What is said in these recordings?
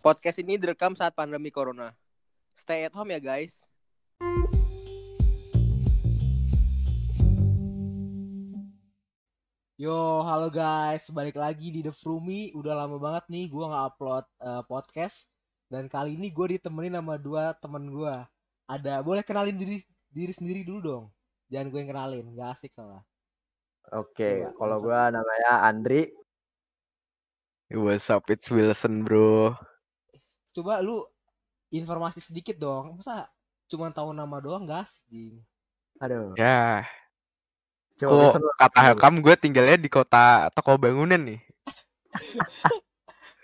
Podcast ini direkam saat pandemi corona. Stay at home ya guys. Yo, halo guys, balik lagi di The Frumi. Udah lama banget nih gue nggak upload eh, podcast. Dan kali ini gue ditemenin sama dua temen gue. Ada, boleh kenalin diri diri sendiri dulu dong. Jangan gue yang kenalin, nggak asik soalnya. Oke, Coba, kalau gua namanya Andri. What's up, it's Wilson bro. Coba lu informasi sedikit dong. Masa cuma tahu nama doang nggak asik, Jing? Aduh, Ya, coba lu- kata Hakam gue tinggalnya di kota toko bangunan nih.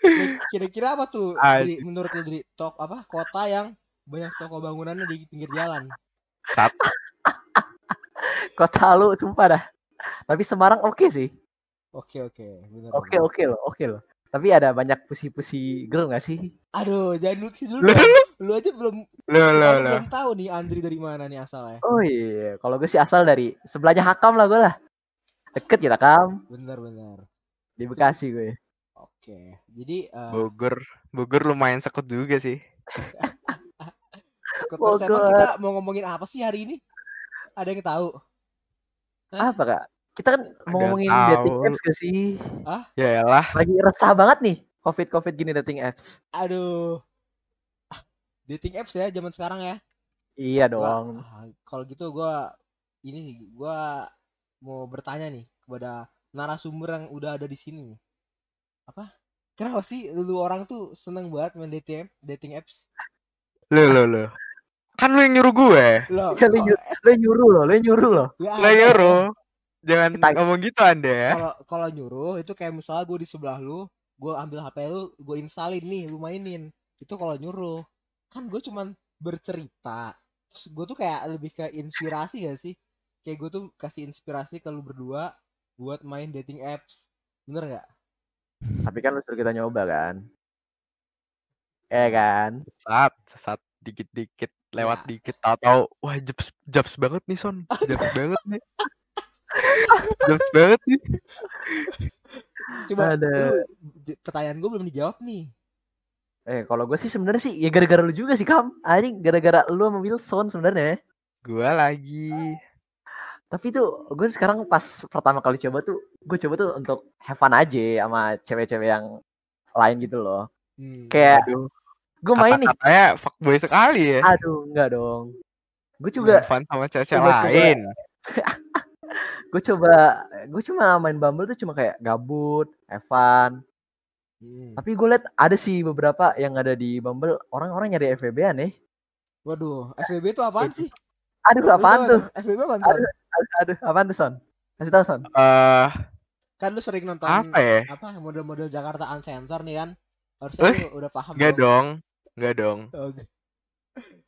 Kira- Kira-kira apa tuh, Dri, menurut lu Dri? Tok apa kota yang banyak toko bangunannya di pinggir jalan? Saat kota lu sumpah dah. Tapi Semarang oke sih. Oke oke, bener. Oke oke loh, oke loh. Tapi ada banyak pusi-pusi girl gak sih? Aduh, jangan dulu sih dulu Lu-. Lu aja belum lo aja lo. belum tahu nih Andri dari mana nih asalnya. Oh iya, kalau gue sih asal dari sebelahnya Hakam lah gue lah. Deket kita Kam, Bener bener. di Bekasi gue. Oke, jadi eh Bogor, Bogor lumayan sekut juga sih. Bogor. kita mau ngomongin apa sih hari ini? Ada yang tahu? Apa kak? Kita kan mau ngomongin tahu. dating apps gak sih? Ya lah, Lagi resah banget nih covid-covid gini dating apps. Aduh. Ah, Dating apps ya zaman sekarang ya. Iya dong. ah, Kalau gitu gua ini gua mau bertanya nih kepada narasumber yang udah ada di sini. nih. Apa? Kenapa sih lu orang tuh seneng banget main dating app, dating apps? lo lo lo. Kan lu yang nyuruh gue. Loh, Ya, lu, kok- nyuruh, lu nyuruh loh, lu nyuruh loh. ya Lo ya. nyuruh. Jangan Kita- ngomong gitu anda ya. kalau kalau nyuruh itu kayak misalnya gue di sebelah lu gue ambil HP lu gue installin nih lu mainin itu kalau nyuruh kan gue cuman bercerita terus gue tuh kayak lebih ke inspirasi gak sih kayak gue tuh kasih inspirasi ke lu berdua buat main dating apps bener nggak Tapi kan lu suruh kita nyoba kan. Eh kan? Saat, sesat dikit-dikit, lewat Ya. dikit, tahu-tahu, wah jobs, jobs banget nih son, jobs banget nih. Jobs banget nih. coba Ada. pertanyaan gue belum dijawab nih Eh kalau gue sih sebenarnya sih ya gara-gara lu juga sih Kam. Anjing gara-gara lu sama Wilson sebenarnya. Gua lagi. Tapi tuh gue sekarang pas pertama kali coba tuh gue coba tuh untuk have fun aja sama cewek-cewek yang lain gitu loh. hmm. Kayak gue main nih. kata-katanya fuckboy sekali ya. Aduh enggak dong. Gue juga Main fun sama cewek coba-coba. lain. gue coba gue cuma main Bumble tuh cuma kayak gabut, have fun. Hmm. Tapi gue liat ada sih beberapa yang ada di Bumble orang-orang nyari FVB aneh. waduh FBB itu apaan sih Aduh apaan tuh? nggak? FBB apaan tuh Aduh, aduh apaan tuh Son? Kasih tau Son. Eh, kan lu sering nonton apa ya? apa model-model Jakarta Unsensor nih kan harusnya Eh, lu udah paham Enggak dong. dong. Enggak dong. Oh,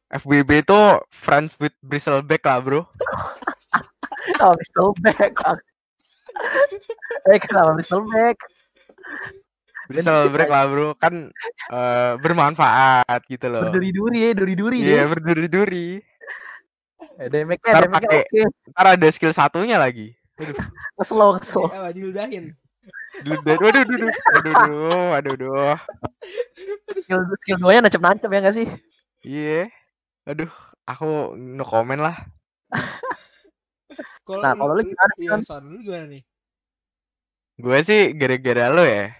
FBB itu friends with bristleback lah, Bro. Oh, Bristleback. Bang. Eh, kenapa Bristleback? Bristleback lah, Bro. Kan eh, bermanfaat gitu loh. Berduri-duri ya, duri-duri Iya, deh. berduri-duri. Eh, Damage-nya, Ntar pakai- oke. Ntar ada skill satunya lagi. Kesel, kesel. diludahin Duh, duh, duh, duh, duh, duh. Aduh, duh, aduh, duh. Skill, skill duanya nancep-nancep ya gak sih? Iya. Aduh, aku no comment lah. Kalau Nah, kalau lu gimana, Iya? Son, lu gimana nih? Gue sih gara-gara lo ya.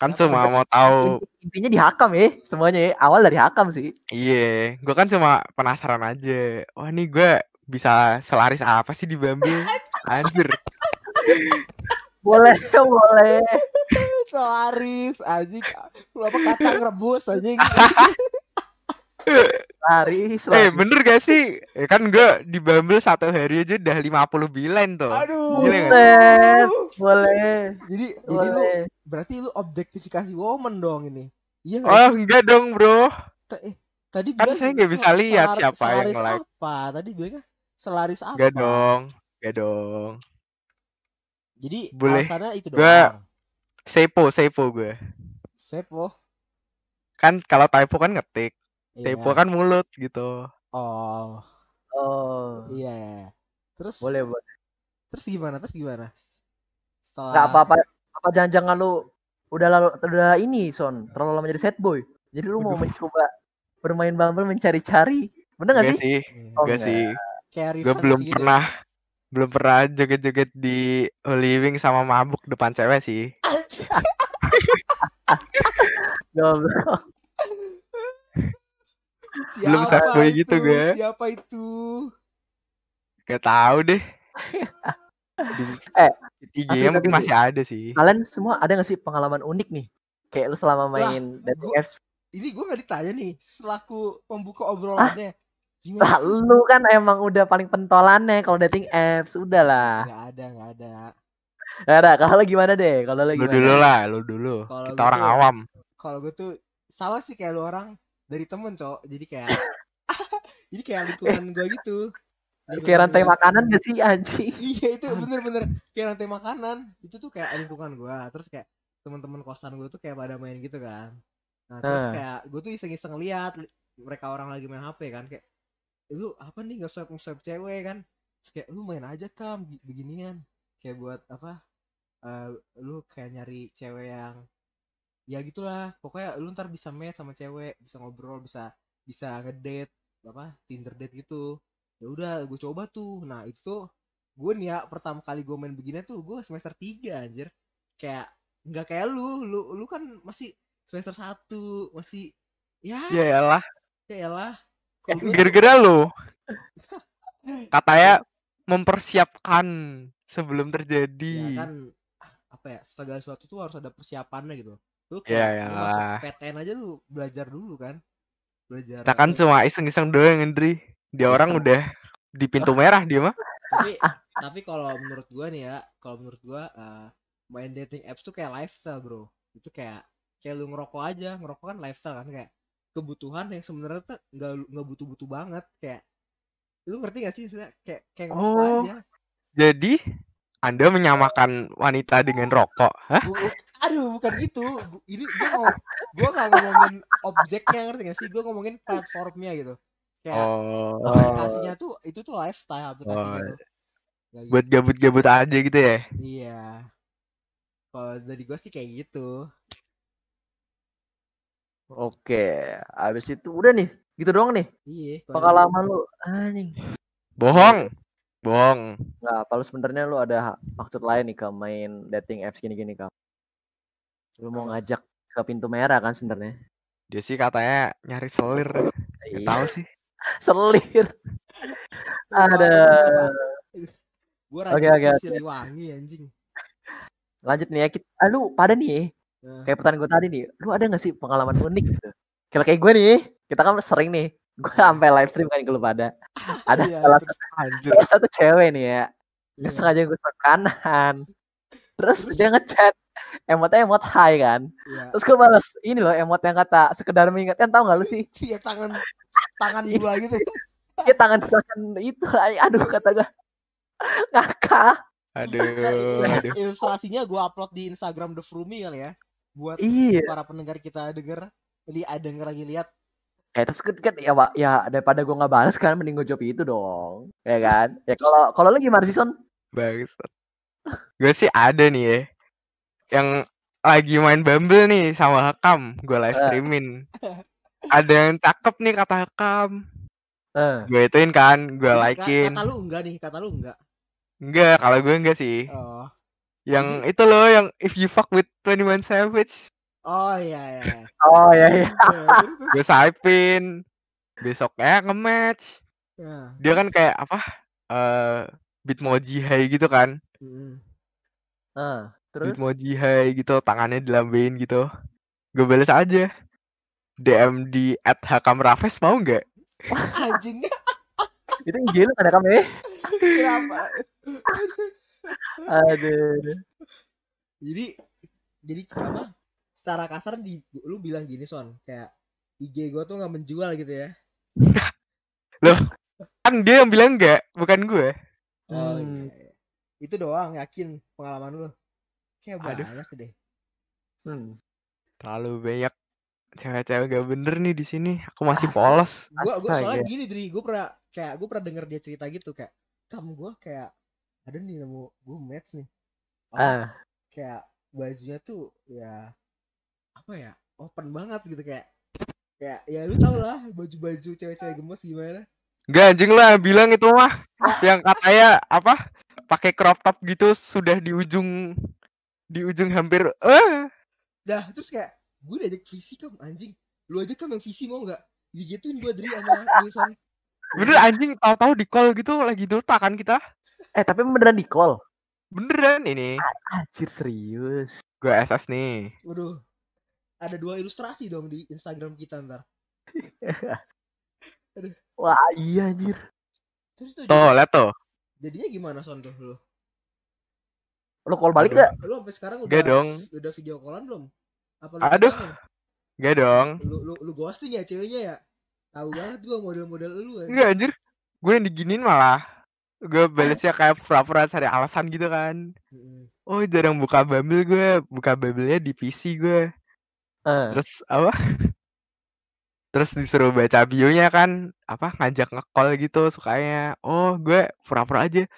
Kan Siapa? cuma mau tahu Intinya dihakam ya, semuanya ya. Awal dari hakam sih. Iya, gue kan cuma penasaran aja. Wah, nih gue bisa selaris apa sih di Bumble? Anjir. Boleh, boleh. Selaris, anjing. Lu apa kacang rebus anjing. Laris, Eh, laris. bener gak sih? Ya kan gue di Bumble satu hari aja udah 50 bilan tuh. Aduh. Gila? Buset, boleh. Jadi jadi lu Boleh. berarti lu objektifikasi woman dong ini. Iya nggak Oh, sih? enggak dong, bro. Ta- eh, Tadi kan saya nggak bisa lihat siapa yang nge-like. apa? Tadi bilangnya selaris apa? Enggak dong. Enggak dong. Jadi Boleh. alasannya itu Gua- doang. Sepo, sepo gue. Sepo. Kan kalau typo kan ngetik. Iya. Sepo kan mulut gitu. Oh, Oh, iya. Terus boleh, boleh. terus gimana? Terus gimana? Setelah Enggak apa-apa. Apa jangan-jangan lu udah lalu udah ini son terlalu lama jadi sad boy. Jadi lu mau mencoba bermain Bumble mencari-cari. Bener gak Enggak sih? sih, Iya. Oh, enggak enggak. sih. Kayak Gue belum gitu. pernah belum pernah joget-joget di living sama mabuk depan cewek sih. Goblok. Belum sad Siapa boy itu? gitu, ga? Siapa itu? Gak tahu deh. Eh, IG mungkin tapi- masih ada sih. Kalian semua ada gak sih pengalaman unik nih? Kayak lu selama main dating gua- apps. Ini gue gak ditanya nih selaku pembuka obrolannya. Gimana Lah, lu kan emang udah paling pentolannya kalau dating apps. Udah lah. Gak ada, gak ada. Gak ada. Kalau lu gimana deh? Kalau lu Lu dulu lah, lu dulu. Kalau Kita orang tuh- awam. Kalau gue tuh sama sih kayak lu orang dari temen cok. Jadi kayak jadi kayak lingkungan gue gitu. Lingkungan Kayak rantai gua. makanan gak sih anjing? Iya itu bener-bener kayak rantai makanan. Itu tuh kayak lingkungan gue. Terus kayak teman-teman kosan gue tuh kayak pada main gitu kan. Nah terus kayak gue tuh iseng-iseng lihat li- mereka orang lagi main HP kan kayak lu apa nih nge swipe swipe cewek kan terus kayak lu main aja kam beginian kayak buat apa eh lu kayak nyari cewek yang ya gitulah pokoknya lu ntar bisa match sama cewek bisa ngobrol bisa bisa ngedate apa Tinder date gitu. Ya udah gue coba tuh. Nah itu tuh gue nih ya pertama kali gue main begini tuh gue semester 3 anjir. Kayak nggak kayak lu. Lu lu kan masih semester 1 masih ya. Ya elah, ya gua tuh- gara-gara lu. Katanya mempersiapkan sebelum ya terjadi. kan apa ya segala sesuatu tuh harus ada persiapannya gitu lu Ya, kayak lu masuk. PTN aja lu belajar dulu kan belajar Kita kan apa- cuma iseng-iseng doang, Hendri. Dia orang Iseng. udah di pintu merah dia mah. tapi tapi kalau menurut gua nih ya kalau menurut gua eh, main dating apps tuh kayak lifestyle bro itu kayak kayak lu ngerokok aja ngerokok kan lifestyle kan kayak kebutuhan yang sebenarnya tuh nggak nggak butuh-butuh banget kayak lu ngerti gak sih maksudnya kayak kayak ngerokok Oh. aja Jadi Anda menyamakan wanita dengan rokok. Hah? Aduh bukan gitu ini gua ngomong gua nggak ngomongin objeknya ngerti gak sih gua ngomongin platformnya gitu kayak Oh, aplikasinya tuh itu tuh lifestyle aplikasinya Oh, tuh Kayak buat gabut-gabut aja gitu ya. gitu. iya kalau dari gua sih kayak gitu Oke, abis itu udah nih, gitu doang nih. iya Pengalaman lu anjing. Bohong. Bohong. Nggak, apa lu sebenarnya lu ada maksud lain nih ke main dating apps gini-gini kamu? Lu mau ngajak ke pintu merah kan sebenarnya? Dia sih katanya nyari selir. Gak Iya. tahu sih. Selir. Ada. gua Oke, oke. Siliwangi anjing Lanjut nih ya kita. Ah, lu pada nih, Nah, kayak pertanyaan gue tadi nih, lu ada gak sih pengalaman unik gitu? Kalau kayak gue nih, kita kan sering nih, gue sampai live stream kan ke lu pada. Ada Iya, salah terus- Anjir. salah satu cewek nih ya, iya. dia sengaja gue kanan. Terus dia ngechat, emotnya emot hai kan. Iya. Terus gue balas ini loh emot yang kata sekedar mengingatkan tahu gak lu sih? Iya tangan tangan Iya. dua gitu Dia tangan tangan itu, aduh kata gue ngakak. Aduh, aduh. ilustrasinya gua upload di Instagram The Frumi kali ya buat Iya. para pendengar kita denger li ada denger lagi lihat Eh terus kan, kan ya Pak, ya daripada gue nggak balas kan mending gue jawab itu dong, ya kan? Ya kalau kalau lu gimana sih Son? Bagus. Gue sih ada nih ya. Yang lagi main Bumble nih sama Hakam. Gue live Eh. streamin. Ada yang cakep nih kata Hakam. Eh, Gue ituin kan. Gue likein. kata lu enggak nih kata lu enggak Enggak, kalau gue enggak sih. oh Yang itu loh, yang if you fuck with 21 Savage. Oh iya iya, iya. oh ya ya. Ya, terus, terus. Gue swipein. Besoknya nge-match. Nah, Dia kan kayak apa? Eh Bitmoji high gitu kan. mm. Eh, terus Bitmoji high gitu, tangannya dilambein gitu. Gue balas aja. DM di at Hakam Rafes mau nggak? anjing itu IG lu ada kami. kenapa Aduh. jadi jadi apa secara kasar di lu bilang gini son kayak IG gua tuh nggak menjual gitu ya Kan dia yang bilang enggak, bukan gue. oh Hmm. iya, iya. itu doang yakin pengalaman lu kayak Aduh. banyak deh Hmm. Terlalu banyak cewek-cewek gak bener nih di sini. Aku masih Astaga. polos. gua gua soalnya gini Dri gua pernah kayak gua pernah denger dia cerita gitu kayak kamu gua kayak ada nih nemu gua match nih Apa, Ah, kayak bajunya tuh ya apa ya open banget gitu kayak ya ya lu tau lah baju-baju cewek-cewek gemes gimana. Gak anjing lah bilang itu mah yang katanya apa pakai crop top gitu sudah di ujung di ujung hampir eh. Dah terus kayak gue diajak visi kam anjing. Lu aja kam yang visi mau nggak? Digituin gue dari sama Wilson. Bener anjing tahu-tahu di call gitu lagi dota kan kita. Eh tapi beneran di call. beneran ini. Anjir serius. gue SS nih. Waduh ada dua ilustrasi dong di Instagram kita ntar. Wah iya anjir. terus tuh tuh liat tuh. jadinya gimana son tuh lu? Lo call balik Aduh. gak? lu sampai sekarang udah Gak dong. udah video callan belum? Apa lu Aduh. gak dong. Lu lu lu ghosting ya ceweknya ya? Tahu banget gua model-model lu ya Enggak anjir. Gue yang diginin malah. Gue balesnya kayak pura-pura cari alasan gitu kan. Oh jarang buka bumble gue buka bumble-nya di PC gue Terus apa terus disuruh baca bionya kan apa ngajak nge-call gitu sukanya oh gue pura-pura aja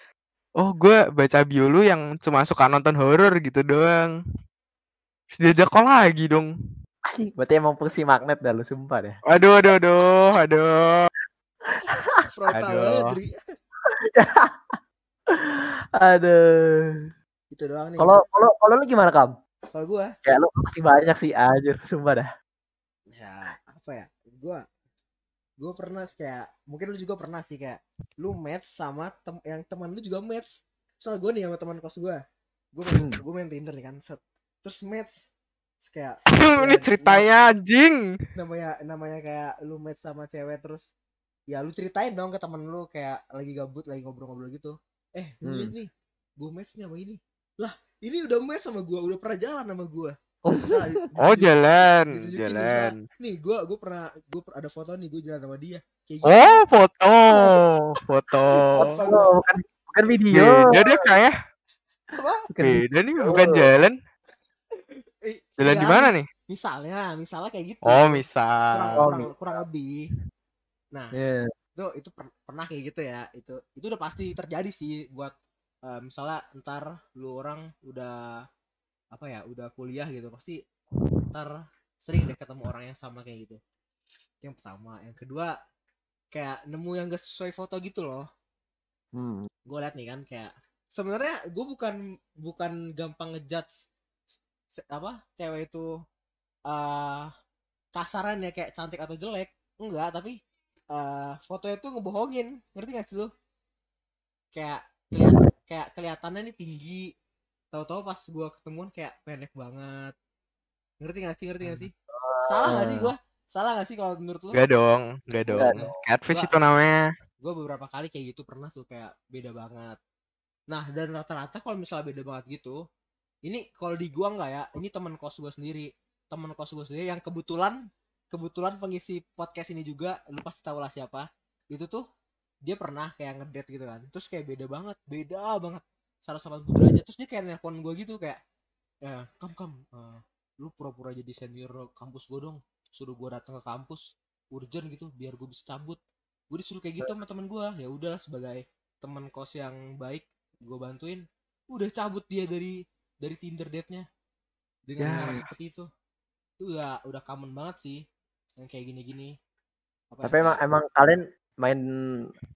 oh gue baca bio lu yang cuma suka nonton horor gitu doang terus diajak call lagi dong berarti emang fungsi magnet dah lu sumpah deh. aduh aduh aduh aduh frontal Aduh. Dri. Aduh. itu doang nih Kalau kalau kalau lu gimana kam? Kalau gua Kayak lu masih banyak sih anjir, sumpah dah. ya apa ya gua gua pernah kayak mungkin lu juga pernah sih kayak lu match sama tem yang teman lu juga match soal gua nih sama teman kos gua gua main, Hmm. gua main Tinder nih kan set terus match Terus kayak ini Ya, ceritanya anjing namanya namanya kayak lu match sama cewek terus ya lu ceritain dong ke temen lu kayak lagi gabut lagi ngobrol-ngobrol gitu eh lu Hmm. nih gua match nih sama ini lah ini udah match sama gua udah pernah jalan sama gua. Oh. Oh jalan ditunjukin jalan. Nih gua gua pernah gua per- ada foto nih gua jalan sama dia. Kayak gitu. Oh foto foto. Apa Oh, bukan bukan video. beda deh kayak Apa? Beda nih bukan Oh. jalan. Eh, jalan iya, di mana mis- nih? misalnya misalnya kayak gitu. Oh kurang, misal Oh, kurang, kurang lebih. Nah Iya. itu itu per- pernah kayak gitu ya. Itu itu udah pasti terjadi sih buat eh, misalnya ntar lu orang udah apa ya udah kuliah gitu pasti ntar sering deh ketemu orang yang sama kayak gitu. Itu yang pertama. Yang kedua kayak nemu yang gak sesuai foto gitu loh. Hmm. gue liat nih kan kayak sebenarnya gue bukan bukan gampang ngejudge apa cewek itu eh kasaran ya kayak cantik atau jelek. Enggak tapi eh fotonya tuh ngebohongin. Ngerti gak sih lu? Kayak keliat kayak kelihatannya nih tinggi. Tahu-tahu pas gua ketemuan kayak pendek banget. Ngerti gak sih? Ngerti gak sih? Salah gak sih gua? Salah gak sih kalau menurut lu? Gak dong, gak dong. dong. Catfish Gua- itu namanya. gue beberapa kali kayak gitu pernah tuh kayak beda banget. Nah dan rata-rata kalau misalnya beda banget gitu ini kalau di gua nggak ya ini teman kos gue sendiri. Teman kos gue sendiri yang kebetulan kebetulan pengisi podcast ini juga lu pasti tahu lah siapa. Itu tuh dia pernah kayak ngedate gitu kan. Terus kayak beda banget beda banget 180 derajat. Terus dia kayak nelpon gue gitu kayak ya kam kam eh, lu pura-pura jadi senior kampus gue dong. Suruh gue datang ke kampus urgent gitu biar gue bisa cabut. Gue disuruh kayak gitu sama temen gue ya udahlah sebagai teman kos yang baik gue bantuin. Udah cabut dia dari dari Tinder date nya dengan Ya. cara seperti itu. Itu udah udah common banget sih yang kayak gini-gini. Apa Tapi ya, emang emang kalian main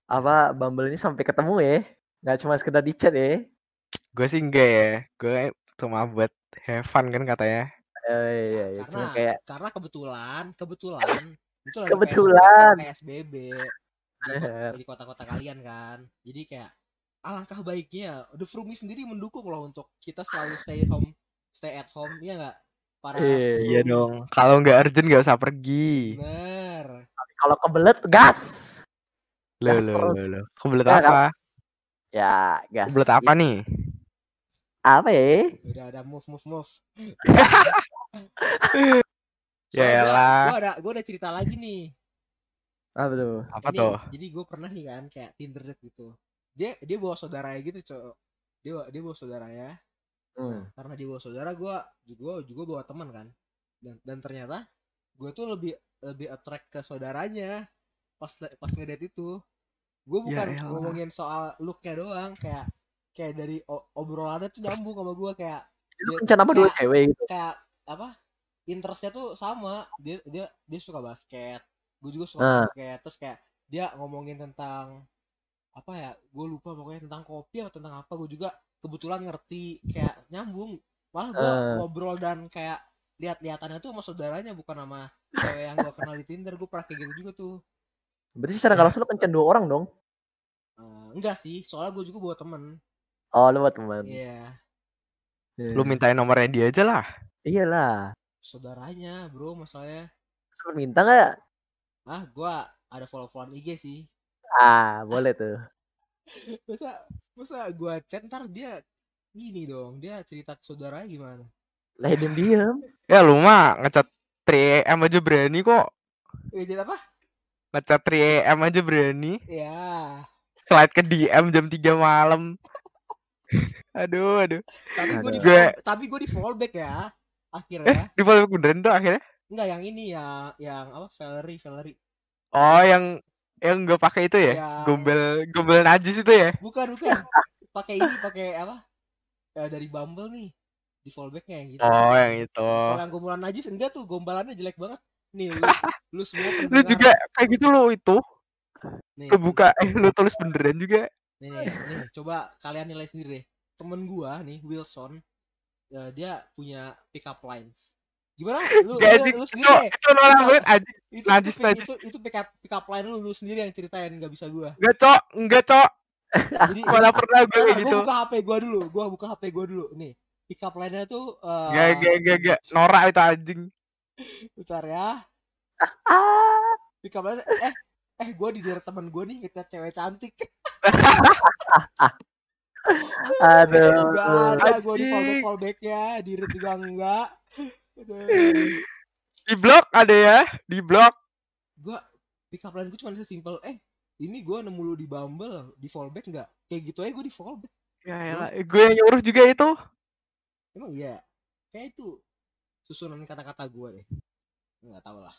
apa Bumble ini sampai ketemu ya? Nggak cuma sekedar di chat ya? Gue sih enggak ya. Gue cuma buat have fun kan katanya. Eh, iya, iya. karena Cuma kayak karena kebetulan kebetulan itu lagi Kebetulan. PSBB di, ko- di kota-kota kalian kan jadi kayak alangkah baiknya The Frumi sendiri mendukung loh untuk kita selalu stay home stay at home iya nggak para Iya, Iya dong. Kalau nggak urgent nggak usah pergi. bener kalau kebelet gas. Lo Gas lo terus. lo lo. Kebelet Ya, apa? Ya, gas. Kebelet apa nih? Apa ya? udah ada move move move Ya elah. gua ada gua ada cerita lagi nih Apa tuh? Apa Ini, tuh? jadi gue pernah nih kan kayak Tinder date gitu dia dia bawa saudaranya gitu cowok dia dia bawa saudaranya Hmm. karena dia bawa saudara gue juga juga bawa teman kan dan dan ternyata gue tuh lebih lebih attract ke saudaranya pas pas ngedate itu gue bukan elah. ngomongin soal looknya doang kayak kayak dari obrolannya tuh nyambung sama gue kayak Lu dia kencan sama dua cewek gitu. kayak apa interestnya tuh sama dia dia dia suka basket gue juga suka Ah. basket terus kayak dia ngomongin tentang apa ya gue lupa pokoknya tentang kopi atau tentang apa gue juga kebetulan ngerti kayak nyambung malah gue Ah. ngobrol dan kayak lihat-lihatannya tuh sama saudaranya bukan sama cewek yang gue kenal di Tinder gue pernah kayak gitu juga tuh Berarti secara nggak langsung lu kencan dua orang dong. Eh, enggak sih soalnya gue juga bawa temen Oh, lu buat teman. iya Lu mintain nomornya dia aja lah. Iyalah. saudaranya bro masalahnya Lu minta nggak? ah gue ada follow-followan IG sih Ah, boleh tuh. masa masa gua chat ntar dia ini dong dia cerita ke saudaranya gimana Lah diem diem. Ya lu mah ngecat 3am aja berani kok. eh jadi apa Ngecat 3am aja berani. ya Slide ke DM jam 3 malam. aduh, aduh. tapi gua di follow, tapi gua di follow back ya akhirnya Di follow beneran tuh akhirnya. enggak yang ini ya yang apa Valerie Valerie Oh, yang yang gak pakai itu ya? Yang- Gombel gombel najis itu ya? bukan bukan pakai ini pakai apa Eh, dari Bumble nih di follow backnya yang gitu Oh, yang itu. kalau yang gombalan najis enggak tuh gombalannya jelek banget nih lu lu semua Lu juga kayak gitu lo itu. nih, Lu buka eh lu tulis beneran juga. nih, nih, nih, coba kalian nilai sendiri deh temen gua nih Wilson eh, dia punya pick up lines gimana lu Gak lu, lu itu, sendiri deh itu norak banget anjing. itu Najis, itu, najis. itu itu pick up pick up line lu lu sendiri yang ceritain nggak bisa gua Enggak, Cok. Enggak, Cok. jadi Mana pernah gue Bentar, kayak gua gitu. buka HP gua dulu gua buka HP gua dulu nih pick up line-nya tuh eh Gak, gak, gak, gak. Norak itu anjing. Bentar ya. Up line eh eh gua di daerah teman gua nih ngechat cewek cantik. Aduh. Gak ada gua di fallback fallbacknya di read juga enggak Aduh. Di blok ada ya, di blok. gua pick up line gua cuma sesimpel eh ini gua nemu lu di Bumble di fallback nggak? Kayak gitu aja gua di fallback. Ya elah, gue yang nyuruh juga itu. emang iya? Kayak itu susunan kata-kata gua deh nggak tahu lah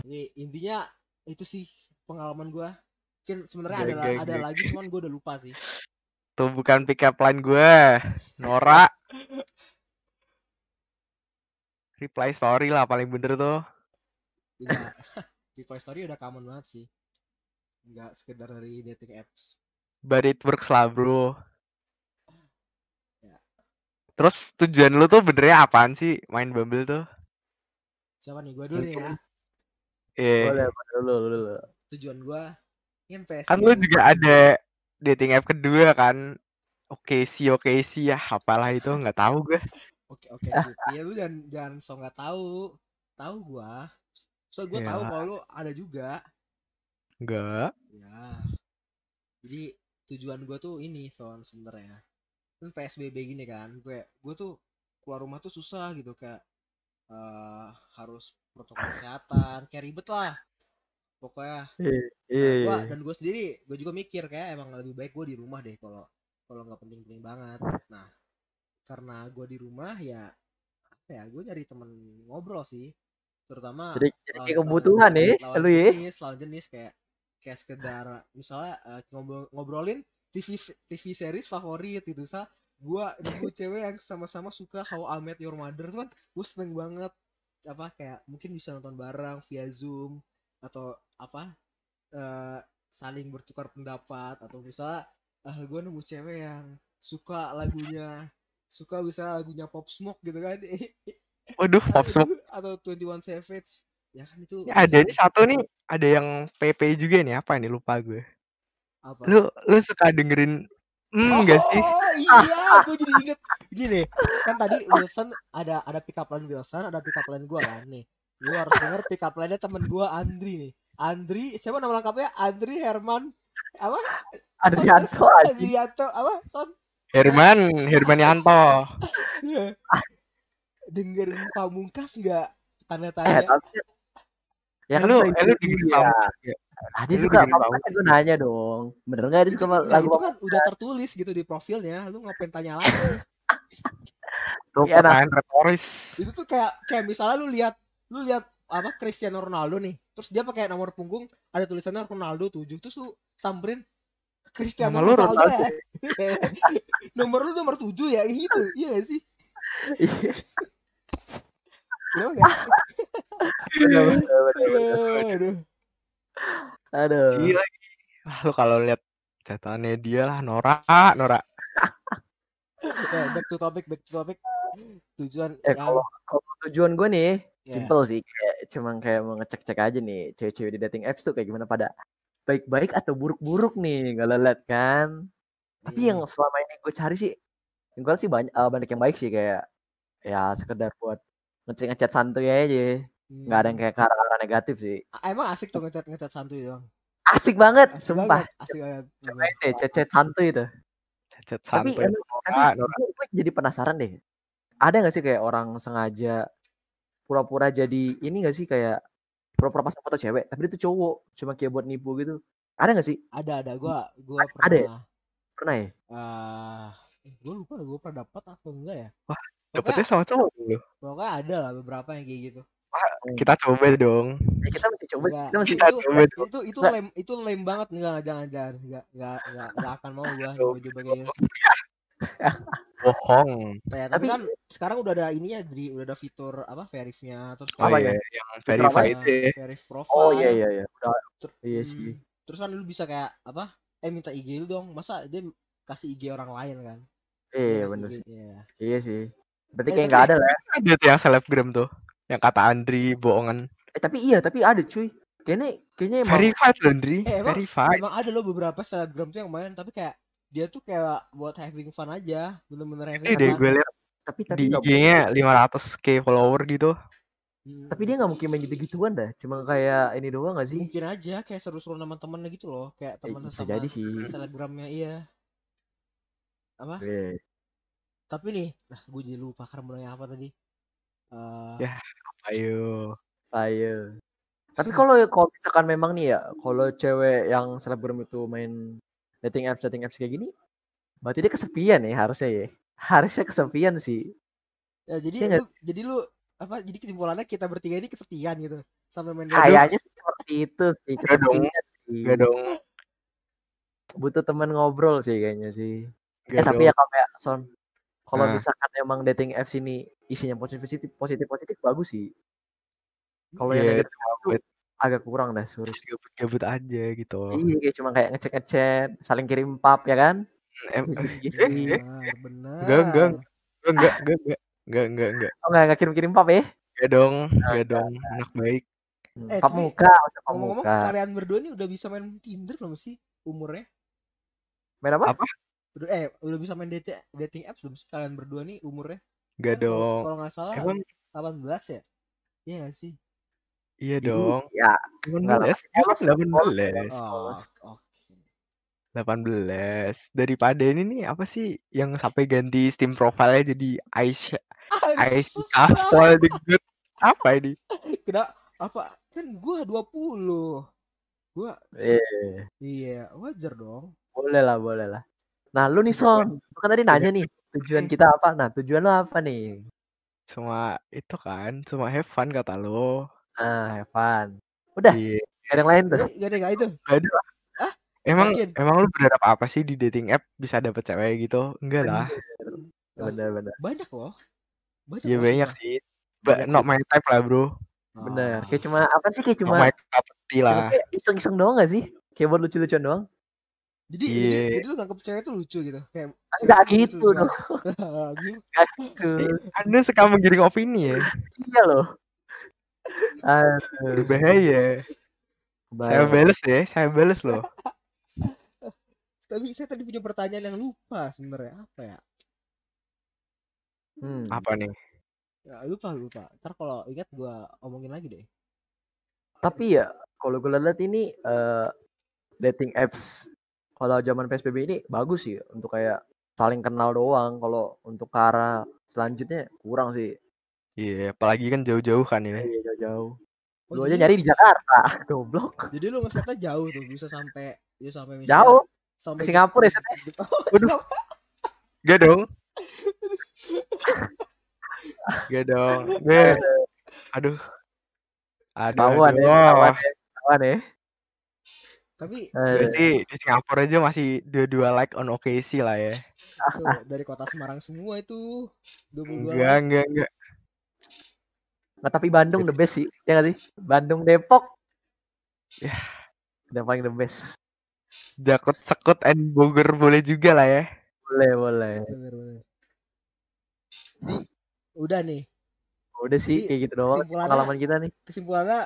jadi intinya itu sih pengalaman gua mungkin sebenarnya ada Gak, ada gak. lagi cuman gua udah lupa sih Tuh bukan pick up line gue. Norak. Reply story lah paling bener tuh. di Play Story udah common banget sih nggak sekedar dari dating apps But it works lah bro. Terus tujuan lu tuh benernya apaan sih main Bumble tuh? siapa nih gua dulu nih ya Eh, Boleh, boleh dulu, dulu, dulu. tujuan gua PSBB kan lu juga ada dating app kedua kan? Oke sih, oke sih ya, apalah itu nggak tahu gue. Oke oke Cuk. ya lu jangan jangan so nggak tahu. Tahu gua. So gua tahu Ya. kalau lu ada juga. Enggak. Ya. Jadi tujuan gua tuh ini son sebenarnya. Kan PSBB gini kan. Gue gue tuh keluar rumah tuh susah gitu kayak eh harus protokol kesehatan, kayak ribet lah. Pokoknya Iya, Nah, iya. gua dan gue sendiri gue juga mikir kayak emang lebih baik gue di rumah deh kalau kalau nggak penting-penting banget nah karena gue di rumah ya apa ya gue nyari temen ngobrol sih terutama Jadi, jadi kayak kebutuhan nih, lawan lu ya. jenis lawan jenis kayak kayak sekedar misalnya eh, ngobrol ngobrolin TV TV series favorit gitu sa gue nemu cewek yang sama-sama suka How I Met Your Mother tuh kan gue seneng banget apa kayak mungkin bisa nonton bareng via zoom atau apa eh, saling bertukar pendapat atau misalnya ah gue nemu cewek yang suka lagunya suka bisa lagunya Pop Smoke gitu kan Waduh, pop smoke. atau 21 Savage ya kan itu Ini ada nih satu nih, ada yang PP juga nih apa nih lupa gue. Apa Lu lu suka dengerin hmm enggak sih? Oh iya, gue jadi inget gini kan tadi Wilson ada ada pick up line Wilson, ada pick up line gue kan nih. Lu harus denger pick up line-nya temen gue Andri nih. Andri, siapa nama lengkapnya? Andri Herman apa? Adrianto. Adrianto apa? Son. Herman, Hermanianto. Dengerin pamungkas nggak? Tanda Eh, tanya. tapi ya kan Lu- eh, lu dengerin dengerin dia. Pamungkas Ah, Lu suka apa gue nanya dong. Bener nggak dia Itu, suka nah, lagu itu kan udah tertulis gitu di profilnya. Lu ngapain tanya lagi? Tuh Iya, nah. pertanyaan retoris. itu tuh kayak kayak misalnya lu lihat lu lihat apa Cristiano Ronaldo nih terus dia pakai nomor punggung ada tulisannya Ronaldo 7 terus lu samperin Cristiano lu Ronaldo, Ronaldo ya nomor lu nomor 7 ya gitu iya gak sih Iya, Kenapa gak? bener, bener, bener, bener. Aduh. Ah, lu kalau lihat catatannya dia lah Nora, Nora. Nah, back to topic, back to topic. Tujuan Eh yang kalau kalau tujuan gue nih Ya. simple sih kayak cuman kayak mau ngecek-cek aja nih cewek-cewek di dating apps tuh kayak gimana pada baik-baik atau buruk-buruk nih nggak lihat kan. Tapi yang Hmm. selama ini gue cari sih yang gue sih banyak eh, banyak yang baik sih kayak ya sekedar buat ngecek ngechat santuy aja nggak ada yang Hmm. kayak ke arah-arah negatif sih Emang asik tuh ngecat ngecat santuy doang. asik banget Asik sumpah banget, asik banget. cobain deh santuy itu Chat tapi santai emang- Nora, tapi Nora. gue, gue jadi penasaran deh ada nggak sih kayak orang sengaja pura-pura jadi ini gak sih kayak pura-pura pasang foto cewek tapi itu cowok cuma kayak buat nipu gitu ada nggak sih Ada ada gua gua Ada- ada ya? pernah pernah ya ah eh, gua lupa gua pernah dapat atau enggak ya. Wah, Dapetnya sama cowok dulu. pokoknya ada lah beberapa yang kayak gitu. Kita coba dong. Ya, kita masih coba Enggak. kita masih Kita itu, coba itu itu Nggak. lem itu lem banget enggak jangan jangan enggak enggak enggak enggak akan mau gua coba-coba kayak gitu. Bohong. Ya, tapi, Tapi- kan sekarang udah ada ininya jadi udah ada fitur apa verifnya terus Oh Apa iya, ya? yang apa? verified eh, ya. verif profile. oh iya iya iya udah Ter- iya hmm, sih Terus kan lu bisa kayak apa? Eh minta IG lu dong. Masa dia kasih IG orang lain kan? iya bener IG sih Iya. iya sih berarti Eh, kayak nggak ada lah ya. Ada tuh yang selebgram tuh. Yang kata Andri bohongan. eh tapi iya tapi ada cuy kayaknya kayaknya emang Verified loh Andri. Eh, emang- Verified. Emang ada loh beberapa selebgram tuh yang main tapi kayak dia tuh kayak buat having fun aja, bener-bener having Ini deh gue liat tapi tapi di IG-nya 500k follower gitu. Hmm, tapi dia nggak mungkin main gitu-gituan dah cuma kayak ini doang gak sih mungkin aja kayak seru-seru sama temennya gitu loh, kayak Eh, temen bisa sama jadi sih selebgramnya iya. Apa? Iya. Tapi nih, nah gue jadi lupa karena nanya apa tadi. Eh, Ya. Ayo. Ayo. Tapi kalau kalau misalkan memang nih ya, kalau cewek yang selebgram itu main dating apps dating apps kayak gini, berarti dia kesepian ya harusnya ya. Harusnya kesepian sih. ya jadi nggak lu jadi lu apa jadi kesimpulannya kita bertiga ini kesepian gitu sampai main Kayaknya sih seperti itu sih kesepian sih. Enggak dong. Butuh teman ngobrol sih kayaknya sih. Eh Enggak tapi ya kalau kayak Son, kalau Nah. misalkan emang dating apps ini isinya positif positif positif positif bagus sih. Kalau yang Iya, negatif itu agak kurang dah suruh. gabut-gabut aja gitu. Iya, kayak cuma kayak ngecek ngecek, saling kirim pap ya kan? Em, eh, sih. eh, benar benar Enggak, enggak. enggak, enggak, enggak, enggak, enggak, enggak. Oh enggak, enggak kirim-kirim pap ya? Enggak dong, enggak dong. Anak baik. Hmm, Eh, pap muka, pap ngomong-ngomong muka. kalian berdua nih udah bisa main Tinder belum sih umurnya Main apa? Apa? Udah eh udah bisa main dating dating apps belum sih kalian berdua nih umurnya Enggak Kan dong. kalau nggak salah Emang 18 ya iya nggak sih iya Ih, dong. Ya, enggak lah. 18. Iya kan Polos, 18. oh oke 18. Daripada ini nih apa sih yang sampai ganti Steam profile-nya jadi Aisyah Aisyah spoil the good. Apa ini? Kena apa kan gua 20 gua Eh, iya wajar dong boleh lah, boleh lah. Nah, lu nih Son, lu kan tadi nanya nih, tujuan kita apa? Nah, tujuan lu apa nih? Cuma itu kan, cuma have fun kata lo. Nah, have fun. Udah, Iya. gak ada yang lain tuh. Eh, gak ada nggak itu Gak ada lah. Emang emang lu berharap apa sih di dating app bisa dapet cewek gitu? Enggak lah. Bener-bener. banyak loh banyak Ya loh, banyak sih. Banyak not my type lah, Bro. Bener. Ah. Kayak cuma apa sih? Kayak Not cuma my cup lah. iseng-iseng doang gak sih? Kayak buat lucu-lucuan doang. Jadi jadi, Iya. jadi lu nganggep cewek tuh lucu gitu kayak Enggak gitu lucu. dong. Gimana? Gitu. Anda suka menggiring opini ya? Iya loh. Aduh. Berbahaya. Saya Bayang. bales ya, saya bales loh. tapi saya tadi punya pertanyaan yang lupa sebenarnya apa ya Hmm. Apa nih? Ya, lupa lupa ntar kalau ingat gua omongin lagi deh Tapi ya kalau gue lihat ini eh, dating apps kalau zaman PSBB ini bagus sih untuk kayak saling kenal doang. Kalau untuk ke arah selanjutnya kurang sih. Iya, apalagi kan jauh-jauh kan ini. Iya jauh-jauh. Oh, Lu aja jadi- nyari di Jakarta, goblok. jadi lu ngesetnya jauh tuh bisa sampai bisa sampai misalnya Jauh. sampai Ke Singapura ya, Jep- Oh. Gak dong. Gak dong. Gak. Aduh. Aduh, Tahuan aduh. ya, tahuan ya, tahuan ya. Tapi Gue Eh, sih di Singapura aja masih dua-dua like on OKC lah ya. tuh, dari kota Semarang semua itu 22 Enggak, like. enggak, enggak. Nah, tapi Bandung the best sih. Ya nggak sih? Bandung Depok. Ya. Udah paling the best. Jakut sekut and Bogor boleh juga lah ya. Boleh, boleh. Bener bener. Jadi udah nih Udah sih Jadi, kayak gitu doang pengalaman kita nih. kesimpulannya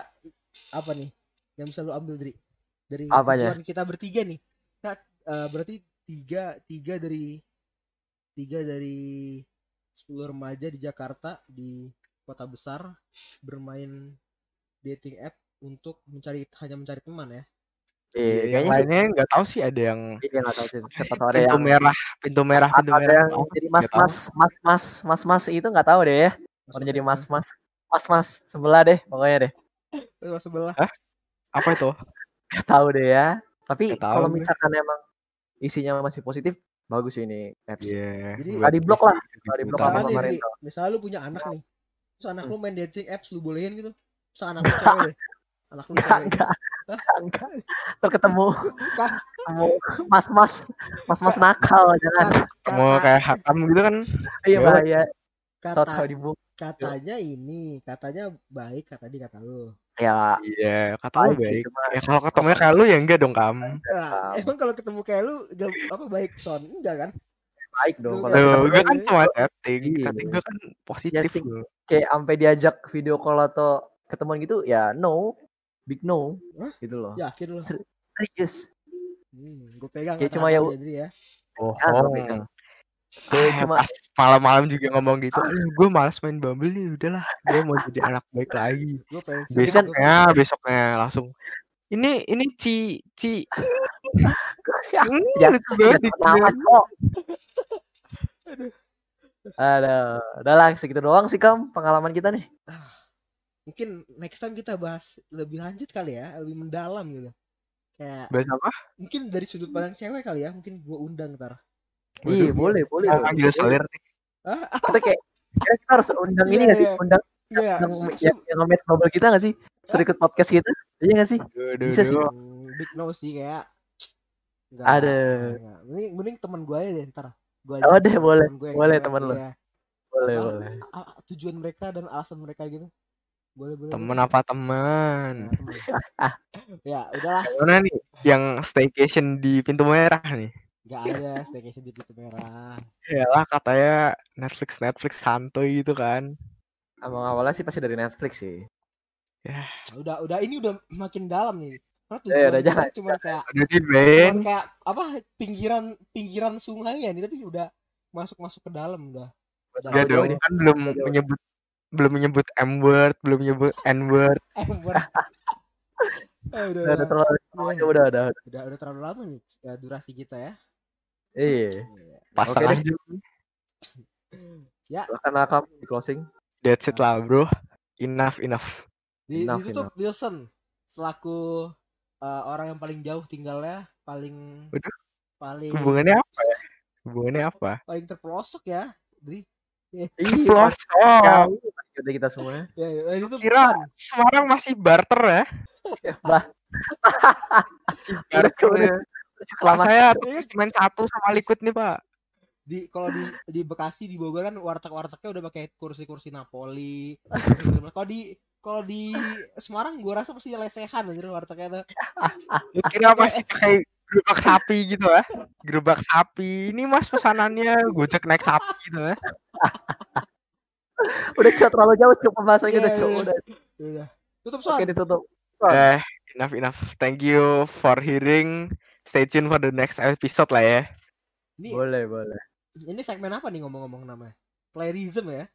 apa nih yang bisa lu ambil dari dari Apanya? tujuan kita bertiga nih nah, eh, berarti tiga tiga dari tiga dari 10 remaja di Jakarta di kota besar bermain dating app untuk mencari hanya mencari teman ya Iya, yang kayaknya lainnya nggak tahu sih ada yang Iya nggak tahu sih. Siapa tahu ada pintu yang merah, pintu merah, pintu ada merah. yang apa, jadi mas tahu. mas mas mas mas mas itu nggak tahu deh ya. Orang jadi mas mas mas mas sebelah deh pokoknya deh. mas sebelah Apa itu? Gak tahu deh ya. Tapi kalau gue. misalkan emang isinya masih positif, bagus ini apps. Iya. Jadi- buat Nggak di-blok lah, nggak di-blok gitu. sama pemerintah. misalnya lu punya anak nih terus anak lu main dating apps lu bolehin gitu terus anak lu cewek deh anak lu Enggak, cewek enggak. Enggak. Ntar ketemu Kan. ketemu mas-mas mas-mas nakal jangan. Mau kayak hakam gitu kan? Iya Ya, bahaya. kata di katanya ini katanya baik kata dia kata lu Ya, Iya, kata lu Baik cuma- Ya kalau ketemunya kayak lu ya enggak dong, Kam. Nah, emang kalau ketemu kayak lu gak, apa baik son enggak kan baik dong Lu kalau ketemu gue kan Iya. cuma chatting. Iya. Chatting gue kan positif. Chatting. kayak sampai diajak video call atau ketemuan gitu ya no big no Hah? gitu loh yakin lu serius hmm, gue pegang Kayak cuma ya- jadi ya Oh, Ya, gua Kayak Ah, cuma malam-malam juga ngomong gitu. Aduh, gue malas main Bumble nih, udahlah. Gue mau jadi anak baik lagi. gue pengen Besoknya, besoknya langsung. Ini ini Ci Ci. ya, Hmm, ya, lucu banget. Ada, udahlah segitu doang sih kam pengalaman kita nih. mungkin next time kita bahas lebih lanjut kali ya lebih mendalam gitu kayak Bahas apa? mungkin dari sudut pandang cewek kali ya mungkin gue undang ntar Iya boleh boleh. Panggil Solir nih. ah Kita kayak kita harus undang ini Iya, nggak sih? iya. Undang iya yang yang, nge-match bubble kita nggak sih? Suruh ikut podcast kita? Iya nggak sih? Bisa sih. big no sih kayak Ada. mending mending teman gue aja deh ntar gue Oh deh boleh, boleh teman lo. iya. Boleh boleh. Ah, tujuan mereka dan alasan mereka gitu boleh boleh Temen boleh. apa teman? Nah, temen. ya udahlah mana nih? Yang staycation di pintu merah nih. Nggak ada staycation di pintu merah Yalah katanya Netflix Netflix santuy gitu kan. Emang awalnya sih pasti dari Netflix sih. Nah, udah udah ini udah makin dalam nih karena Eh, tujuan udah, kita jangan, cuma kayak Udah cuman Ben. kayak apa pinggiran pinggiran sungai ya nih tapi udah masuk masuk ke dalam udah udah Jauh dong, nih. kan belum Jauh. menyebut belum menyebut M word, belum menyebut N word. eh buat eh, udah, Udah, udah udah, terlalu udah, udah udah udah. udah, udah terlalu lama nih ya, durasi kita ya Iya. Iya. Pas Oke setengah deh. jam. ya Silakan Akam di closing. That's it lah, bro. Enough, enough. di, Enough, ditutup Wilson selaku eh, orang yang paling jauh tinggalnya paling Waduh. paling Hubungannya apa ya? Hubungannya apa? paling terpelosok ya Dri Iya. Pelosok. Udah kita semua. ya, ya itu Kira Semarang masih barter ya? Bah. Barter udah. ya. Pak, Kelamaan. saya main satu sama liquid nih, Pak. di kalau di di Bekasi di Bogor kan warteg-wartegnya udah pakai kursi-kursi Napoli. kalau di kalau di Semarang gua rasa pasti lesehan anjir wartegnya tuh. Lu kira masih pakai gerobak sapi gitu ya? Gerobak sapi. Ini Mas pesanannya gojek naik sapi gitu ya. Udah cok terlalu jauh cok pembahasan kita Iya, cok. iya. Udah. Udah. Tutup son. Oke ditutup. Son. Eh, enough enough. Thank you for hearing. Stay tuned for the next episode lah ya. Ini Boleh boleh. ini segmen apa nih ngomong-ngomong namanya? Playerism ya?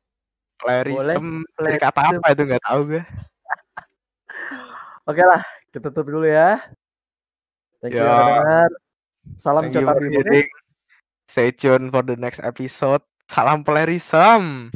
Clarism dari kata apa itu nggak tahu gue. Oke lah, kita tutup dulu ya. Thank you udah dengar. Salam Thank you for Bimo. hearing. Stay tuned for the next episode. Salam Clarism.